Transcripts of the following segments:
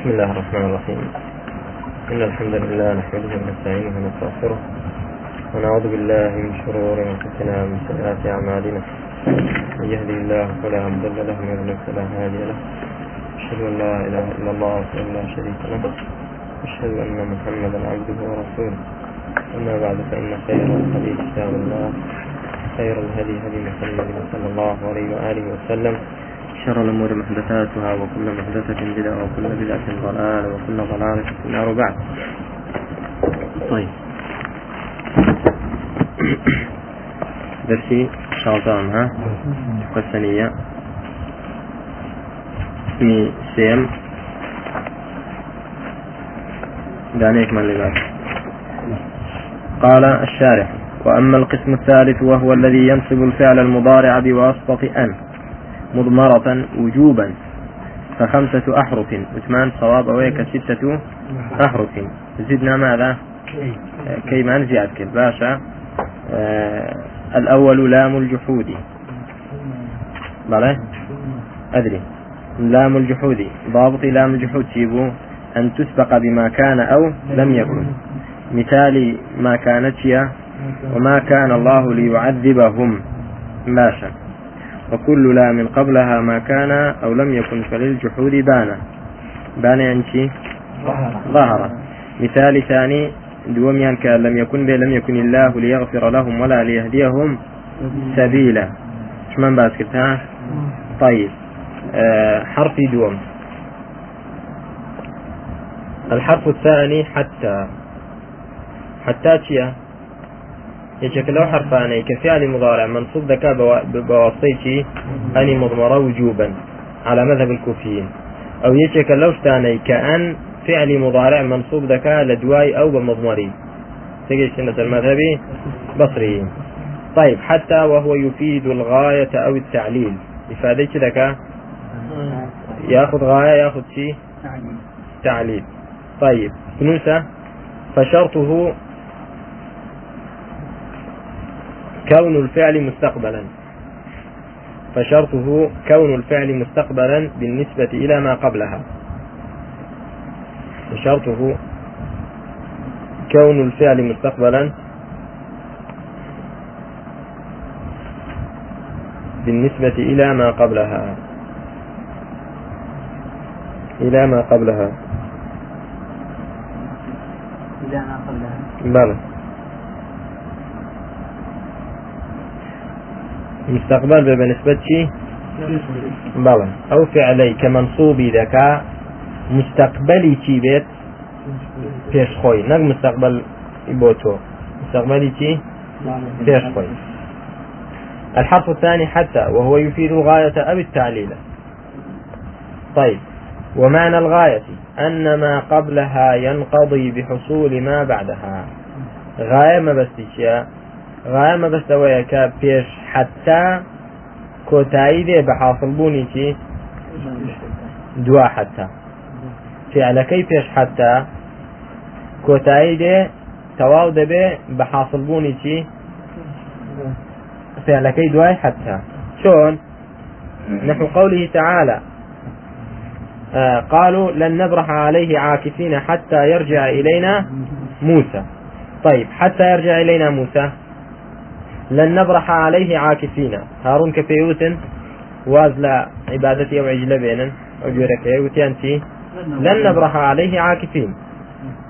بسم الله الرحمن الرحيم إن الحمد لله نحمده ونستعينه ونستغفره ونعوذ بالله من شرور أنفسنا ومن سيئات أعمالنا من يهدي الله فلا مضل له ومن يضلل فلا هادي له أشهد أن لا إله إلا الله وحده لا شريك له أشهد أن محمدا عبده ورسوله أما بعد فإن خير الحديث كتاب الله خير الهدي هدي محمد صلى الله عليه وآله وسلم شر الأمور محدثاتها وكل محدثة بدعة وكل بدعة ضلالة وكل ضلالة في النار بعد طيب. درسي شاطان ها؟ الثانية اسمي سيم. دانيك من لباس قال الشارح وأما القسم الثالث وهو الذي ينصب الفعل المضارع بواسطة أن. مضمرة وجوبا فخمسة أحرف. عثمان صواب أويك ستة أحرف. زدنا ماذا؟ كي ما نزيد كل باشا. آه الأول لام الجحود. بلى؟ أدري. لام الجحود. ضابط لام الجحود. تجيبه أن تسبق بما كان أو لم يكن. مثال ما كانت وما كان الله ليعذبهم. باشا. وكل لا من قبلها ما كان أو لم يكن فللجحود بان بان يعني ظهر مثال ثاني دوميان كان لم يكن به لم يكن الله ليغفر لهم ولا ليهديهم سبيلا. شو من باسكتها طيب. أه حرف دوم. الحرف الثاني حتى. حتى تشيا يشك لو حرفاني كفعل مضارع منصوب ذكاء بواسطة أني مضمرة وجوبا على مذهب الكوفيين. أو يشك لو شتاني كأن فعل مضارع منصوب ذكاء لدواي أو بمضمري. تجي سنة المذهبي بصري. طيب حتى وهو يفيد الغاية أو التعليل. إفادة ذكاء يأخذ غاية يأخذ شيء تعليل. طيب نوسة فشرطه كون الفعل مستقبلا. فشرطه كون الفعل مستقبلا بالنسبة إلى ما قبلها. فشرطه كون الفعل مستقبلا بالنسبة إلى ما قبلها. إلى ما قبلها. إلى ما قبلها. بلى مستقبل بنسبة شي بلى أو فعلي كمنصوبي ذكاء مستقبلي شي بيت بيش خوي نق مستقبل بوتو مستقبلي شي بيش خوي الحرف الثاني حتى وهو يفيد الغاية أو التعليل. طيب. ومعنى الغاية؟ أن ما قبلها ينقضي بحصول ما بعدها. غاية ما بس غاية ما بس بيش حتى كوتاي دێ بە حاصلبوونی چی دوا حتا فعلەکەی پێش حتا کۆتایی دێ تەواو دەبێ بە حاصلبوونی چی فعلەکەی دوای حتا شون؟ نحو قوله تعالى آه قالوا لن نبرح عليه عاكفين حتى يرجع إلينا موسى. طيب حتى يرجع إلينا موسى؟ لن نبرح عليه عاكفين. هارون كفيوت واز لا عبادتي أو عجلة بينا. أو جورك وتيانتي لن نبرح عليه عاكفين.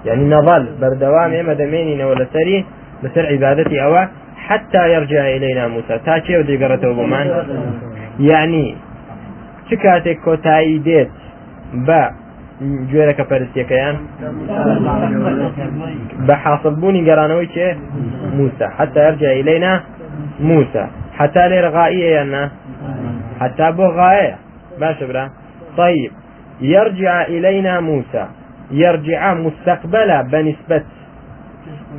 يعني نظل بردوام مدمينين ولا سري بسر عبادتي أو حتى يرجع إلينا موسى. تاكي ودي قرته بمان يعني شكاتك كوتاي ديت با جوێرەکە پەرستیەکەیان. بە حاصلبوونی گەرانەوەی چێ؟ موسى حتى يرجع إلينا موسى حتى لێرە غائية يانا حتى بۆ غاية باشە برا. طيب. يرجع إلينا موسى يرجع مستقبلا بنسبة.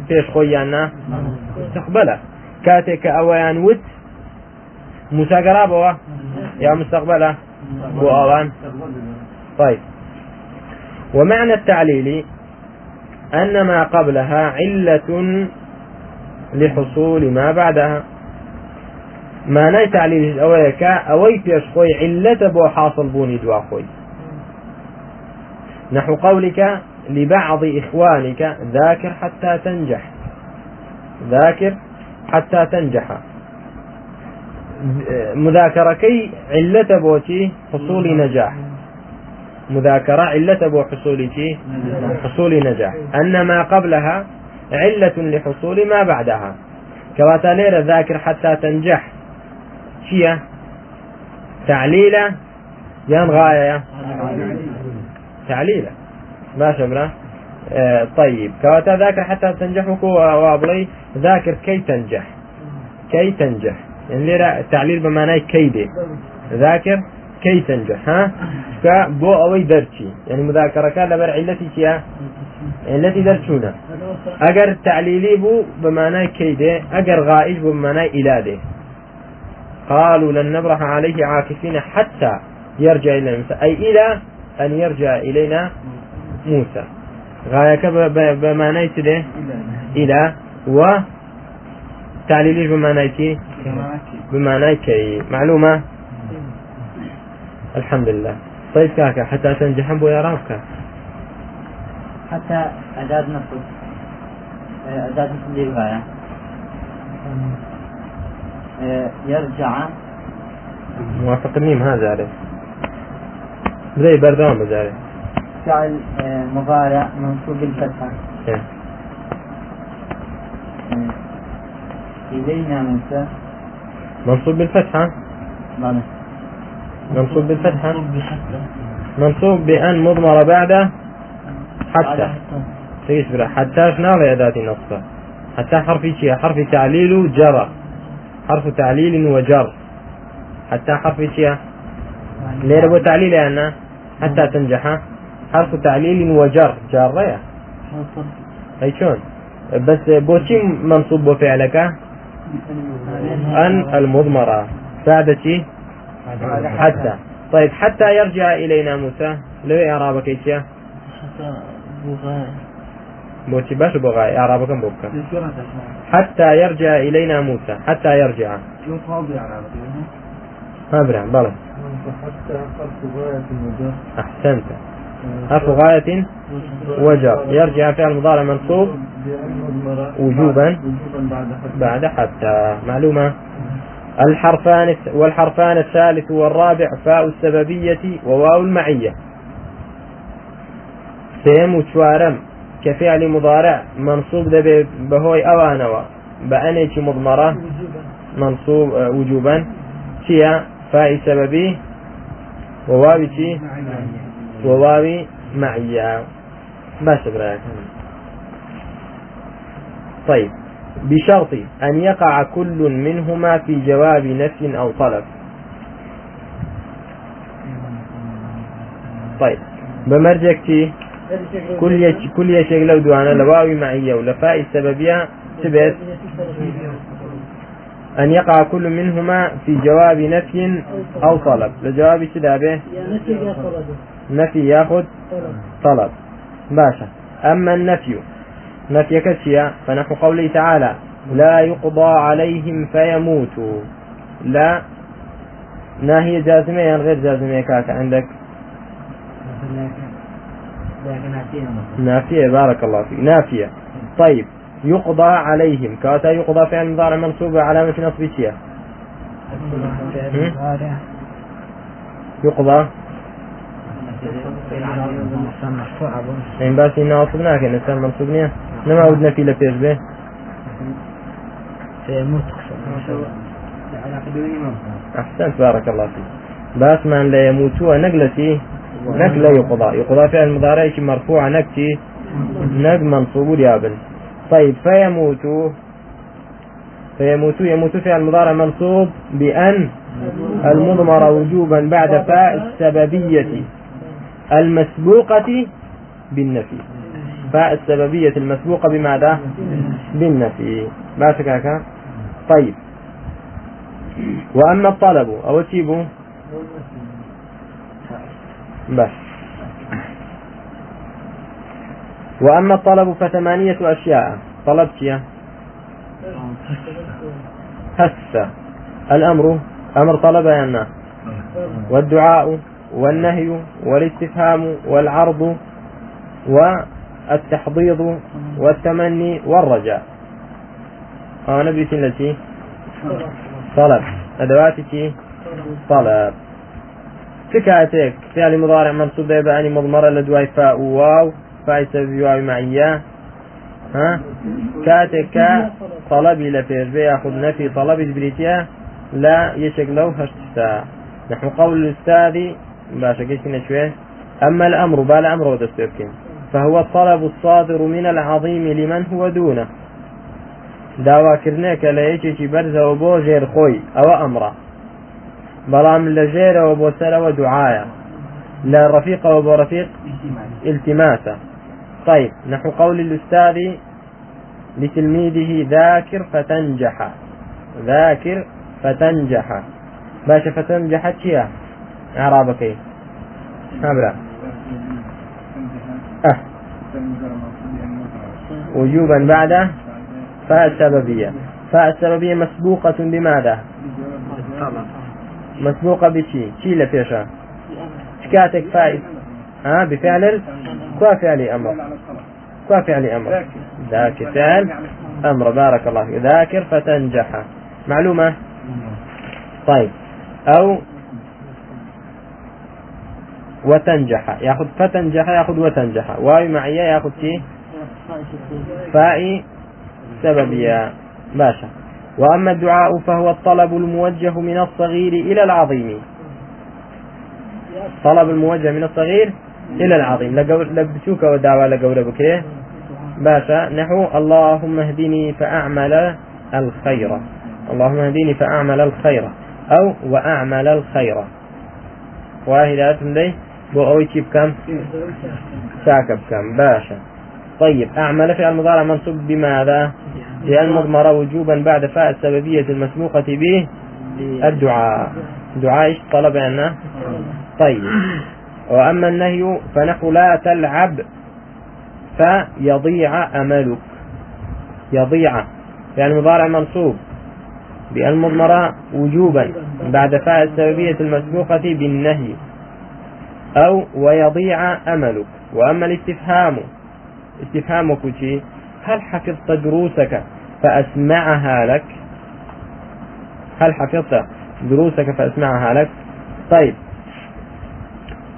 پێش خۆیاننا مستقبلا. کاتێک کە ئەوەیان وت. موسا گەڕابەوە یا مستقبلا؟ بۆ ئاوان. طيب. ومعنى التعليل أن ما قبلها علة لحصول ما بعدها. ئەوەیە کە ئەوەی پێش خۆی علەتە بۆ حاصل بوونی دوا خۆی نحو قولك لبعض إخوانك ذاكر حتى تنجح. ذاكر حتى تنجح. مذاكركي علة بوتي حصول نجاح. مذاكرة علة بو حصول حصول نجاح. أن ما قبلها علة لحصول ما بعدها. كواتا ليرة ذاكر حتى تنجح. شيا؟ تعليلة يان غاية تعليلة ما شمرة؟ آه طيب. كواتا ذاكر حتى تنجح وابلي. ذاكر كي تنجح. كي تنجح. يعني ليرة التعليل بمعنى كيدي. ذاكر كي تنجح ها كبو أوي درتي. يعني مذاكرة كان لبر علتي كيا؟ علتي درتونا. اگر تعليلي بو بمعنى كيدي اگر غائج بو بمعنى إلادة. قالوا لن نبرح عليه عاكفين حتى يرجع إلى موسى. أي إلى أن يرجع إلينا موسى. غايك بمعنى تده إلى. و تعليلي بمعنى بمعنى كي. معلومة؟ الحمد لله طيب كاكا حتى تنجح بو يا رابك حتى أداد نفسه. أداد نفسه للغاية يرجع. موافق الميم هذا عليه زي بردوام بزاري فعل مضارع منصوب بالفتحة. إيه. إلينا منصوب بالفتحة؟ بلى منصوب بالفتحة منصوب بأن مضمرة بعد حتى. تيسبر حتى. شنو يا ذاتي نصفة حتى حرف شيء حرف تعليل جرى حرف تعليل وجر. حتى حرف شيء ليه بو تعليل أنا حتى تنجح. حرف تعليل وجر. جارية أي شون؟ بس بوشي منصوب بفعلك أن المضمرة. سادتي حتى. طيب حتى يرجع إلينا موسى. لو إعرابك إيش بوشي باش بغاي إعرابك بوكا حتى يرجع إلينا موسى. حتى يرجع. ما برع بلى. أحسنت. حرف غاية وجر. يرجع فعل مضارع منصوب. وجوبا. بعد حتى. معلومة؟ الحرفان والحرفان الثالث والرابع فاء السببية وواو المعية. سيم وشوارم كفعل مضارع منصوب ده بهوي أوانوا. بأنيش مضمرة منصوب وجوبا. شيا؟ فاء سببي. وواو شي؟ وواو معية. باش براك طيب. بشرط أن يقع كل منهما في جواب نفي أو طلب. طيب. بمرجكتي كل يش كل يشيء لو دوانا لواوي معية ولفاء السببية تبت أن يقع كل منهما في جواب نفي أو طلب. لجواب شدابه نفي ياخذ طلب. باشا. أما النفي نفي كشيا فنحو قوله تعالى لا يقضى عليهم فيموتوا. لا ناهي جازمية يعني غير جازمية كاك عندك. نافية بارك الله فيك. نافية. طيب يقضى عليهم. كاتا يقضى فعل مضارع منصوب علامة نصب شيا يقضى. إن بس إن أصبناك إنسان منصوب نية. نما ودنا في لفيش به أحسنت بارك الله فيك. بس من لا يموتوا نقلتي نقل يقضى يقضى فعل المضارع مرفوع نكتي نق منصوب يابن طيب فيموت فيموت يموت فعل المضارع منصوب بأن المضمر وجوبا بعد فاء السببية المسبوقة بالنفي. فاء السببية المسبوقة بماذا؟ بالنفي. ما شكاك طيب. وأما الطلب أو تيبو بس. وأما الطلب فثمانية أشياء. طلبت يا؟ هس الأمر أمر طلب يا الناس والدعاء والنهي والاستفهام والعرض والتحضيض والتمني والرجاء. أنا بيت التي؟ طلب. أدواتك طلب. فكاتك فعل مضارع منصوب بأني مضمرة لدواي فاء واو فاء سبب واو معية ها؟ كاتك طلبي لفيش ياخذ نفي طلبي بريتيا لا يشك لو هشتا نحن قول الأستاذ باشا كيش شوي أما الأمر بالا أمر ودستوكين فهو الطلب الصادر من العظيم لمن هو دونه. داواکردنێکە لە یەکێکی بەرزەوە بۆ ژێرخۆی ئەوە ئەمرە بەڵام لە ژێرەوە بۆ سەرەوە دوعاە لا رفيق أو رفيق التماسا طيب نحو قول الأستاذ لتلميذه ذاكر فتنجح. ذاكر فتنجح. باشا فتنجح تشيا إعرابك إيه هبرا أه. وجوبا بعده فاء السببية فاء السببية مسبوقة بماذا؟ مسبوقة بشي. شي لفيشا شكاتك فاء ها بفعل كوا فعل أمر. كوا فعل أمر. ذاكر فعل أمر. بارك الله فيك. ذاكر فتنجح. معلومة؟ طيب. أو وتنجح. ياخذ فتنجح ياخذ وتنجح. واي معية ياخذ شيء فاء سببيا. باشا. وأما الدعاء فهو الطلب الموجه من الصغير إلى العظيم. طلب الموجه من الصغير إلى العظيم. لبسوك ودعوة لقوربك باشا. نحو اللهم اهدني فأعمل الخير. اللهم اهدني فأعمل الخير. أو وأعمل الخير. واحدة لي بو أوي كم؟ ساكب كم باشا. طيب أعمل في المضارع منصوب بماذا؟ لأن مضمرة وجوبا بعد فاء السببية المسبوقة به الدعاء. دعاء إيش؟ طلب عنا. طيب. وأما النهي فنحو لا تلعب فيضيع أملك. يضيع يعني مضارع منصوب بألمضمرة وجوبا بعد فاء السببية المسبوقة بالنهي. أو ويضيع أملك. وأما الاستفهام استفهامك شيء هل حفظت دروسك فأسمعها لك؟ هل حفظت دروسك فأسمعها لك؟ طيب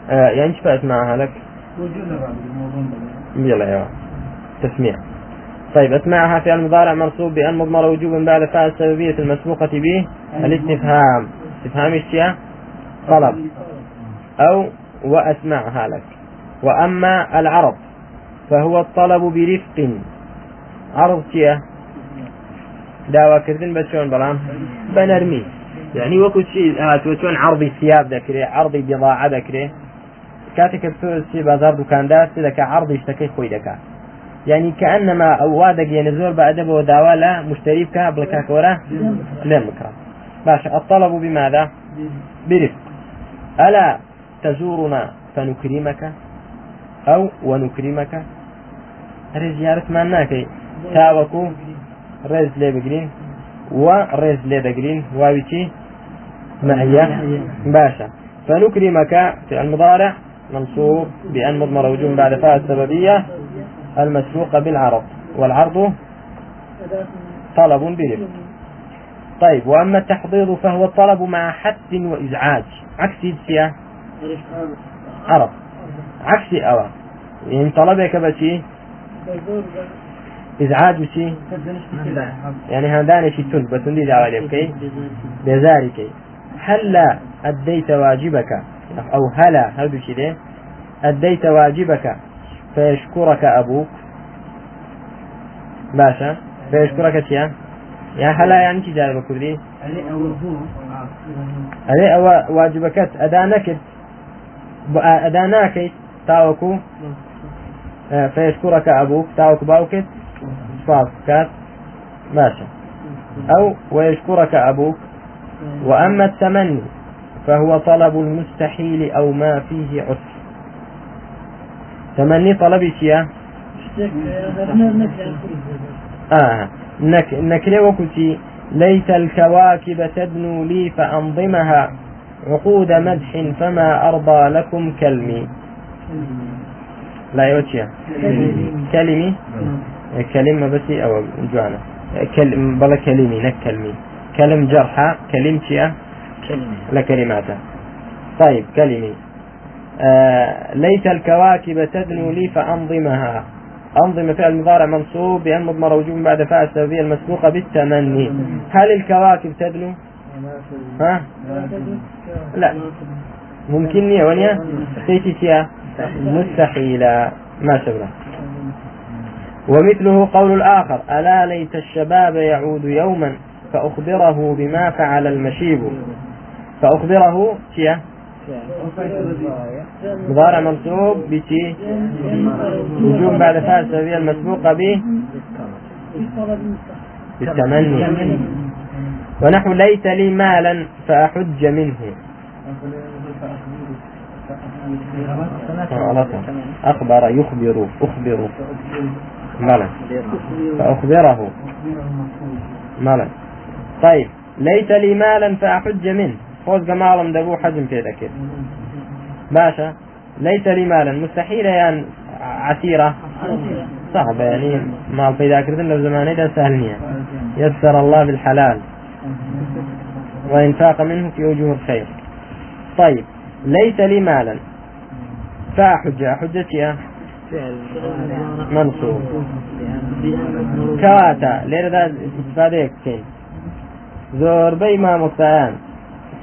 آه يعني إيش فأسمعها لك؟ يلا يا تسميع. طيب أسمعها في المضارع منصوب بأن مضمر وجوبا بعد فاء السببية المسبوقة به الاستفهام. استفهام إيش طلب. أو وأسمعها لك. وأما العرب فهو الطلب برفق. عرض چییە داواکردن بە چۆن بەڵام بە نەرمی یعنی وەکو هاتووە چۆن عرضی سیاب دەکرێت عرضی بضاعە دەکرێت کاتێککە تۆ بازار دوکاندار دەکە عرضی شتەکەی خۆی دەکات يعني كأنما أو دقيقة زور بعد وداوا لا مشتري بك بلكاكورة لا مكرا باشا الطلب بماذا؟ برفق. ألا تزورنا فنكرمك أو ونكرمك. ڕێ زیارتمان ناکەی تاوەکو ڕێز لێ بگرین و ڕێز لێ دەگرین واویچی معية باشا. فنكرمك في المضارع. منصوب بأن مضمر وجوب بعد فاء السببية المسبوقة بالعرض. والعرض طلب برفق طيب وأما التحضيض فهو الطلب مع حث وإزعاج. عكس السيا عرض عكس أوى يعني طلبك بشي إزعاج شيء يعني هذان شيء تل بتندي دعوة بكي لذلك هلا أديت واجبك أو هلا هذا شيء أديت واجبك فيشكرك أبوك باشا فيشكرك يا يا هلا يعني كي جاي بكردي عليه أو واجبك أدانك أداناك تاوكو فيشكرك أبوك تاوك باوكت صاف كات ماشي. أو ويشكرك أبوك. وأما التمني فهو طلب المستحيل أو ما فيه عسر. تمني طلب شيء آه نك نكري وكتي ليت الكواكب تدنو لي فأنظمها. عقود مدح فما أرضى لكم كلمي. لا يوتشيا كلمي؟ كلمة بس أو جوانا. كلم بلا كلمي نك كلمي. كلم جرحى كلمتي لا كلماته طيب كلمي. آه ليت الكواكب تدنو لي فأنظمها. أنظم فعل المضارع منصوب بأن مضمر وجوب بعد فاعل السببية المسبوقة بالتمني. هل الكواكب تدنو؟ ها؟ لا. ممكن يا ونيا؟ سيتي مستحيلة ما شبه ومثله قول الآخر ألا ليت الشباب يعود يوما فأخبره بما فعل المشيب. فأخبره تيا مضارع منصوب بتي وجوب بعد فاء السببية المسبوقة به بالتمني. ونحو ليت لي مالا فأحج منه. أخبر يخبر أخبر. مالا. فأخبره. مالا. طيب. ليت لي مالا فأحج منه. فوز مالم دبو حجم كذا كده باشا. ليس لي مالا. مستحيل يعني عسيرة. صعبة يعني. مال في ذاكرة لو زمان ده سهل يسر الله بالحلال. وإنفاق منه في وجوه الخير. طيب ليس لي مالا. فأحج حجتي منصوب كواتا ليرة ذا استفادة يكتين زور بي ما مقتان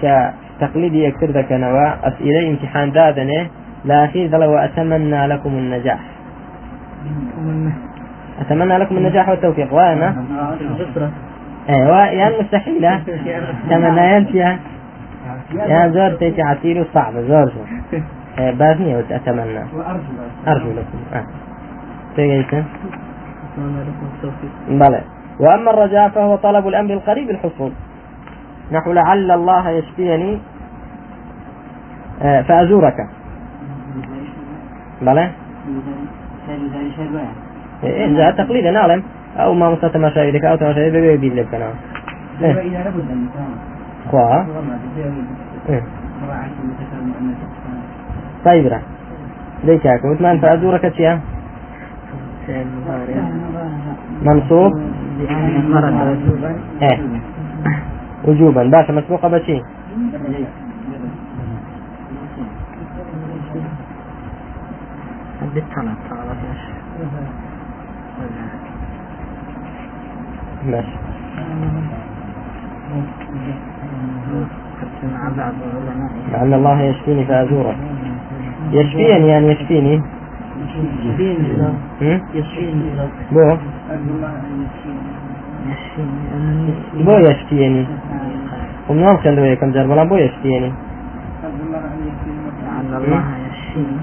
كتقليدي يكتر ذاك نوا أسئلة امتحان دادنه. لا أخير ذلك وأتمنى لكم النجاح. أتمنى لكم النجاح والتوفيق. وأنا أيوه يعني مستحيلة. تمنيات يا يا زور تيجي عسير وصعبة زور زور إيه، بابني أتمنى. أرجو لكم. آه. تيجي بلى. وأما الرجاء فهو طلب الأمر القريب الحصول. نحو لعل الله يشفيني. آه، فأزورك. بلى. إيه تقليدا نعلم أو ما مستوى تماشايدك أو تماشايدك بيبيد لك أنا. إيه. خوا إيه. طيب را ليش هيك؟ وثمان فأزورك تشيا منصوب؟ إيه. وجوبا. باشا مسبوقة بشي بالطلب ماشي. لعل الله يشفيني فأزوره يشفيني يعني يشفيني. يشفيني بو؟ بو يشفيني. ومن كان له كم جرب بو يشفيني. لعل الله يشفيني.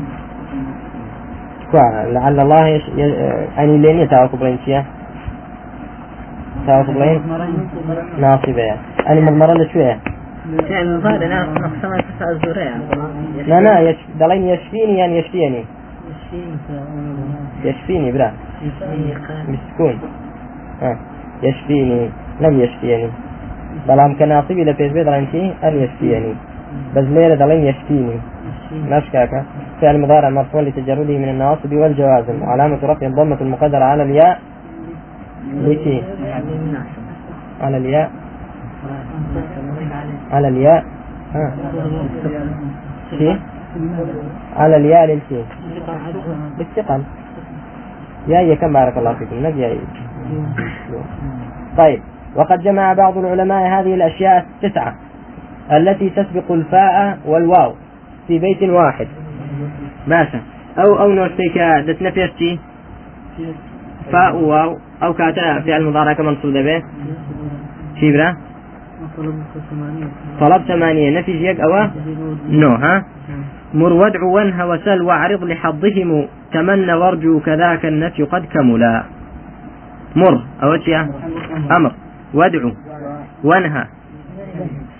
لعل الله يش... يعني لين يتعاقب برينتيا؟ برين ناصبة أنا مضمرة شوية يعني لا نقسم الزورية لا لا يش... دلين يشفيني يعني يشفيني. يشفيني. برا. بسكون آه. يشفيني. لم يشفيني. بلام كناصبي لبيش بيت رانتي أن يشفيني. بس ليلة دلين يشفيني. مشكاكا فعل مضارع مرفوع لتجرده من النواصب والجوازم. وعلامة رفع الضمة المقدرة على الياء. لتي على الياء. على الياء. ها. على الياء للشي بالثقل. يا كم بارك الله فيكم. نبي طيب. وقد جمع بعض العلماء هذه الأشياء التسعة التي تسبق الفاء والواو في بيت واحد. ماشا أو أو نوستيك دتنفيستي فاء واو أو كاتا في المضارع كمنصوب به. شيبرا طلب ثمانية. نفي جيك أو؟ نو ها؟ مر وادع وانهى وسل واعرض لحظهم. تمنى وارجو كذاك النفي قد كملا. مر أو أمر. وادعو وانهى.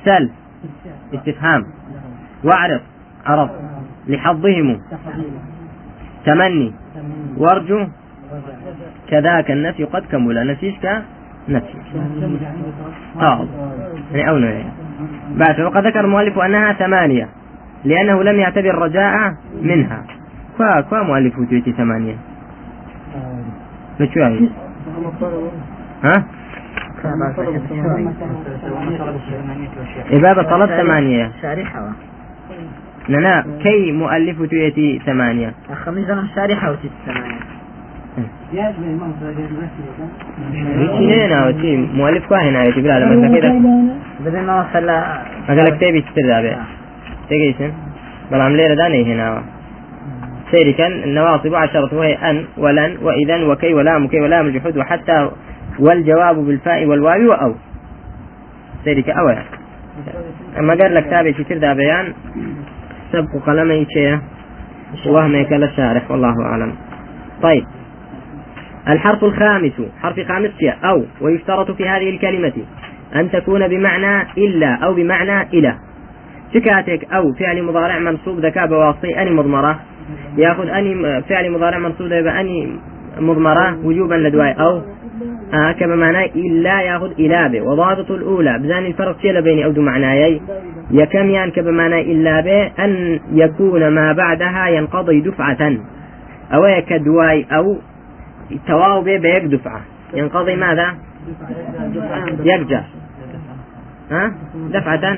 سل استفهام. واعرض عرض لحظهم. تمني. وارجو كذاك النفي قد كمل. نسيشك نفي طاغ يعني أو نوعين بعد وقد ذكر المؤلف أنها ثمانية لأنه لم يعتبر الرجاء منها. كوا كوا مؤلف وتويتي ثمانية؟ لشو يعني ها إبابة طلب ثمانية. شارحة لا كي مؤلف تويتي ثمانية؟ خميس شارحة وتيت ثمانية. هنا ناوتي مؤلف كوا هنا يتي بلا لما كده بدل ما وصل أقول كتابي تستر به تجيسن بلام ليرة داني هنا سيري كان النواصب عشرة وهي أن ولن وإذا وكي ولام كي ولام الجحود وحتى والجواب بالفاء والواو وأو سيري كأو يعني أما قال لك تابع كتير دا بيان سبق قلمي شيء وهم كلا الشارح والله أعلم طيب الحرف الخامس حرف خامس أو ويشترط في هذه الكلمة أن تكون بمعنى إلا أو بمعنى إلى شكاتك أو فعل مضارع منصوب ذكاء بواسطي أني مضمرة. ياخذ أني فعل مضارع منصوب ذكاء أني مضمرة. وجوبا لدواي أو. آه كما معناه إلا ياخذ إلا به وضابط الأولى بزان الفرق شيء بين أو معناي. يكم يعني كما معناه إلا به أن يكون ما بعدها ينقضي دفعة. أو يكدواي أو. تواو به بيك دفعة ينقضي ماذا؟ يرجع ها؟ دفعة.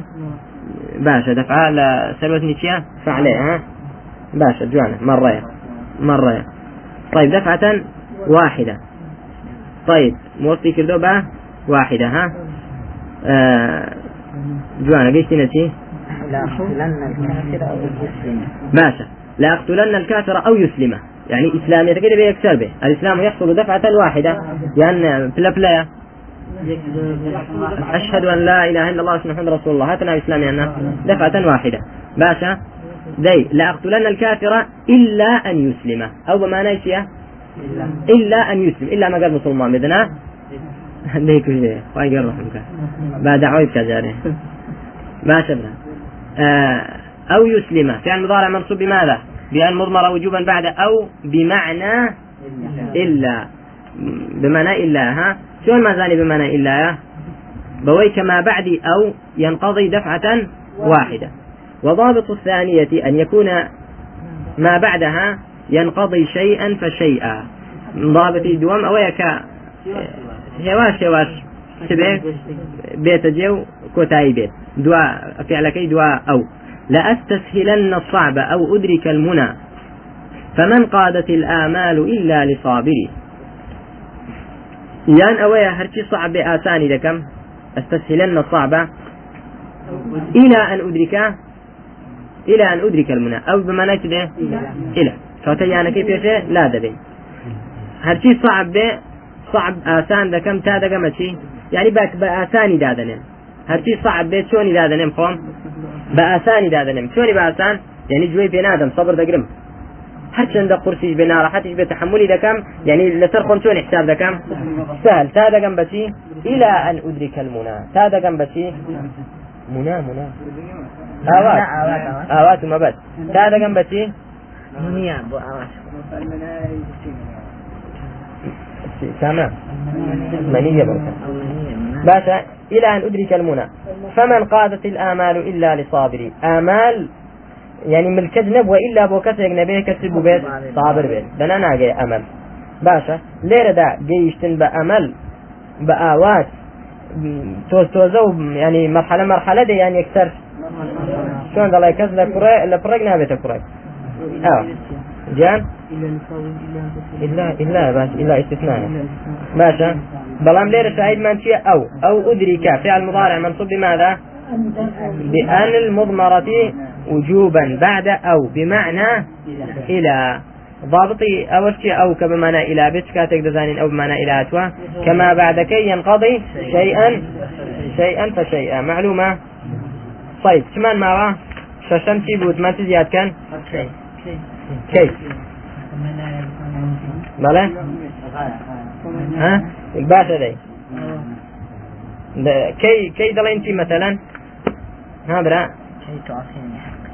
باشا دفعة لسلوة نيتشيا فعليه ها؟ باشا جوانا مرة. مرة. طيب دفعة واحدة. طيب موصي كردو با واحدة ها؟ آه جوانا قيش نتي لا أقتلن الكافر أو يسلم باشا لا أقتلن الكافر أو يسلمه. يعني إسلام يتقدر بيكسر به. الإسلام يحصل دفعة واحدة. لأن في الأبلاية أشهد أن لا إله إلا الله محمد رسول الله. هاتنا إسلام يعني دفعة واحدة. باشا. دي لا أقتلن الكافر إلا أن يسلم. أو بما نيشيه إلا أن يسلم. إلا ما قال مسلمان بدنا ديك شيء. واي قال رحمك. بعد عويد كجاري ما شبنا آه أو يسلم. فعل مضارع منصوب بماذا؟ بأن مضمر وجوبا بعد أو بمعنى إلا. بمعنى إلا ها؟ شلون ما زال بمعنى إلا؟ بوي كما بعد أو ينقضي دفعة واحدة. وضابط الثانية أن يكون ما بعدها ينقضي شيئا فشيئا. ضابط دوام أو يكا هواش هواش. سبع بيت جو كوتاي بيت. دواء فعلكي دواء أو. لأستسهلن الصعب أو أدرك المنى فمن قادت الآمال إلا لصابري. يان أويا هرشي صعب آساني لكم أستسهلن الصعب إلى أن أدرك إلى أن أدرك المنى. أو بمعنى كده إلى. كوتيانا كيف يشي؟ لا دبي. هرشي صعب صعب آسان دكم تا دكم يعني باك بآساني دادنين. هرشي صعب بيت شوني دادنين خۆم بە ئاسانی دادنم چۆنی بە ئاسان یعنی گوێی پێ نادەم سەبر دەگرم هەرچەندە قورسیش بێ ناڕەحەتیش بێ تحملی دەکەم یعنی لەسەر خۆم چۆنی حساب دەکەم سهل. تا دەگەم بەچی إلى أن أدرك المنى تا دەگەم بەچی منى منى ئاوات ما بس تا دەگەم بەچی بو أواش. تمام منية بركة باشا إلى أن أدرك المنى. فمن قادت الآمال إلا لصابري. آمال يعني ملكت نبوة إلا بو كسر نبيه كسب بيت صابر بيت. بنا ناقي أمل. باشا ليرة دا جيشتن بأمل بآوات توز توزو يعني مرحلة مرحلة دي يعني يكسر شلون ضل يكسر لكرة لفرق نابت كرة آه. جان؟ إلا إلا باش إلا استثناء. باشا بلام ليرة شاهد من شيء أو أو أدرك. فعل مضارع منصوب بماذا؟ بأن المضمرة وجوبا بعد أو بمعنى إلى. ضابطي شيء أو كبمعنى إلى. بيت كاتك دزانين أو بمعنى إلى أتوا كما بعد كي ينقضي شيئا شيئا فشيئا. معلومة؟ طيب كمان ما ششم شي بود. ما تزياد كان؟ كيف بلى ها؟ باشا دي كي كي دلين مثلا؟ ها برا. كي تعطيني حقي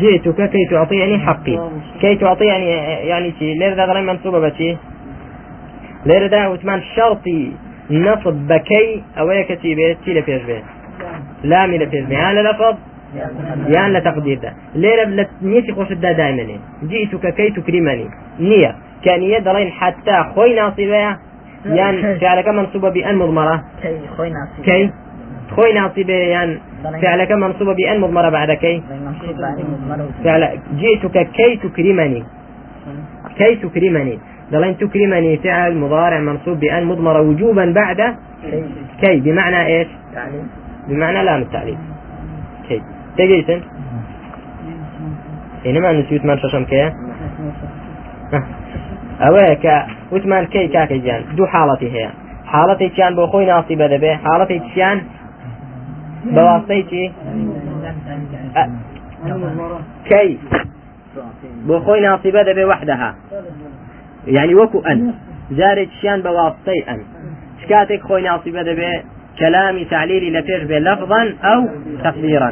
جئتك كي تعطيني حقي كي تعطيني يعني شي لير ذا منصوبة بشي لير وثمان شرطي نصب بكي أو كتي بيت شي لفيش بيت لامي لفيش بيت هذا لفظ يان لتقدير ده. ليلة نيتي خوش دا دائما. جئتك كي تكرمني. نية. كانية دلين حتى خوي ناصبة. يان فعلك منصوبة بأن مضمرة. كي خوي ناصب كي خوي ناصبة. يان فعلك منصوبة بأن مضمرة بعد كي. فعل جئتك كي تكرمني. كي تكرمني. دلين تكرمني فعل مضارع منصوب بأن مضمرة وجوبا بعد كي. بمعنى إيش؟ يعني بمعنى لام التعليل تجيسن إنما نسيت من ششم كي ئەوەیە کە وتمان کەی کاکە گیان؟ دوو حاڵەتی هەیە. حاڵەتی چیان بۆ خۆی ناسی بە دەبێ حاڵەتی چیان؟ بەواستەی چی؟ کەی؟ بۆ خۆی ناسیبە دەبێ وحدەها. يعني وەکو ئەن. جارێک چیان بە واستەی ئەن. کاتێک خۆی ناسیبە دەبێ كلامي تعليلي لپێش بێ لفظا أو تقديرا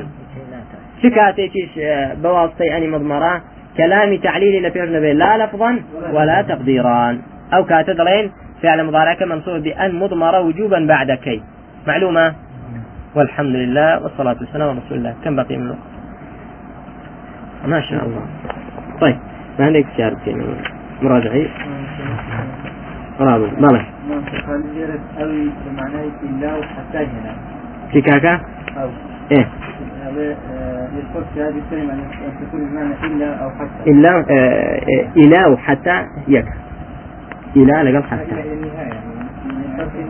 چ کاتێکیش آه، بواسطەی ئەنی مضمەرە كلامي تعليلي لپێش نبێ لا لفظا ولا تقديرا. أو كاتە دەڵێن فعل مضارعك منصوب بأن مضمرة وجوبا بعد كي معلومة؟ والحمد لله والصلاة والسلام على رسول الله. كم بقي من الوقت؟ ما شاء الله. طيب ما عندك شعر مراجعي؟ إلا وحتى هنا؟ في كاكا؟ أو. إيه. أن تكون بمعنى إلا أو حتى. إلا آه، آه، إلى وحتى يك. إلى لقل حتى. إلى النهاية.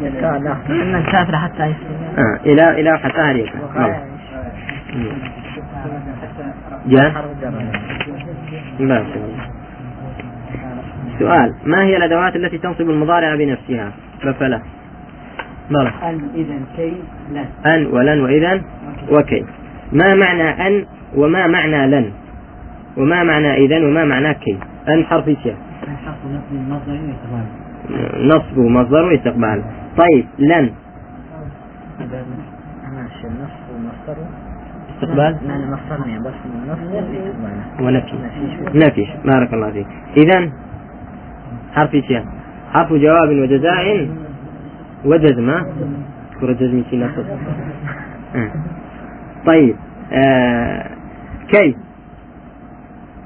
إلى لا لا إن الكافر حتى يصير آه إلى إلى وحتى هريك وقاية جاء. سؤال ما هي الأدوات التي تنصب المضارع بنفسها؟ فلا بلى أن إذا كي لن أن ولن وإذا وكي. ما معنى أن وما معنى لن؟ وما معنى إذا وما معنى كي؟ أن حرف شيء حرف نصب نصب مصدر وإستقبال. طيب لن. إستقبال؟ يتغير ونفي. نفي بارك الله فيك. إذا حرف شيء حرف جواب وجزاء وجزم اذكر الجزم في آه. طيب آه. كي.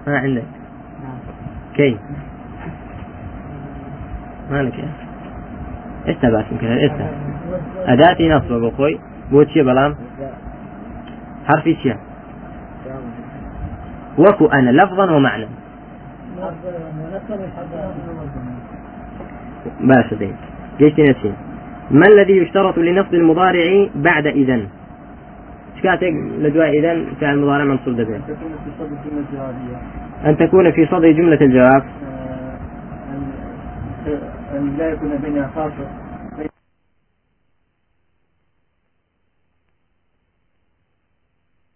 ما عندك؟ كي. مالك؟ إيش تبعت يمكن؟ إيش أداتي نصب أبو خوي بوتشي بلام؟ حرف شيء وكو أنا لفظا ومعنى. باشا دين جيش نفسي ما الذي يشترط لنصب المضارع بعد إذن؟ شكاتك لدواء إذن فعل المضارع منصوب الجوابية أن تكون في صدر جملة الجواب. آه، أن لا يكون بينها خاصة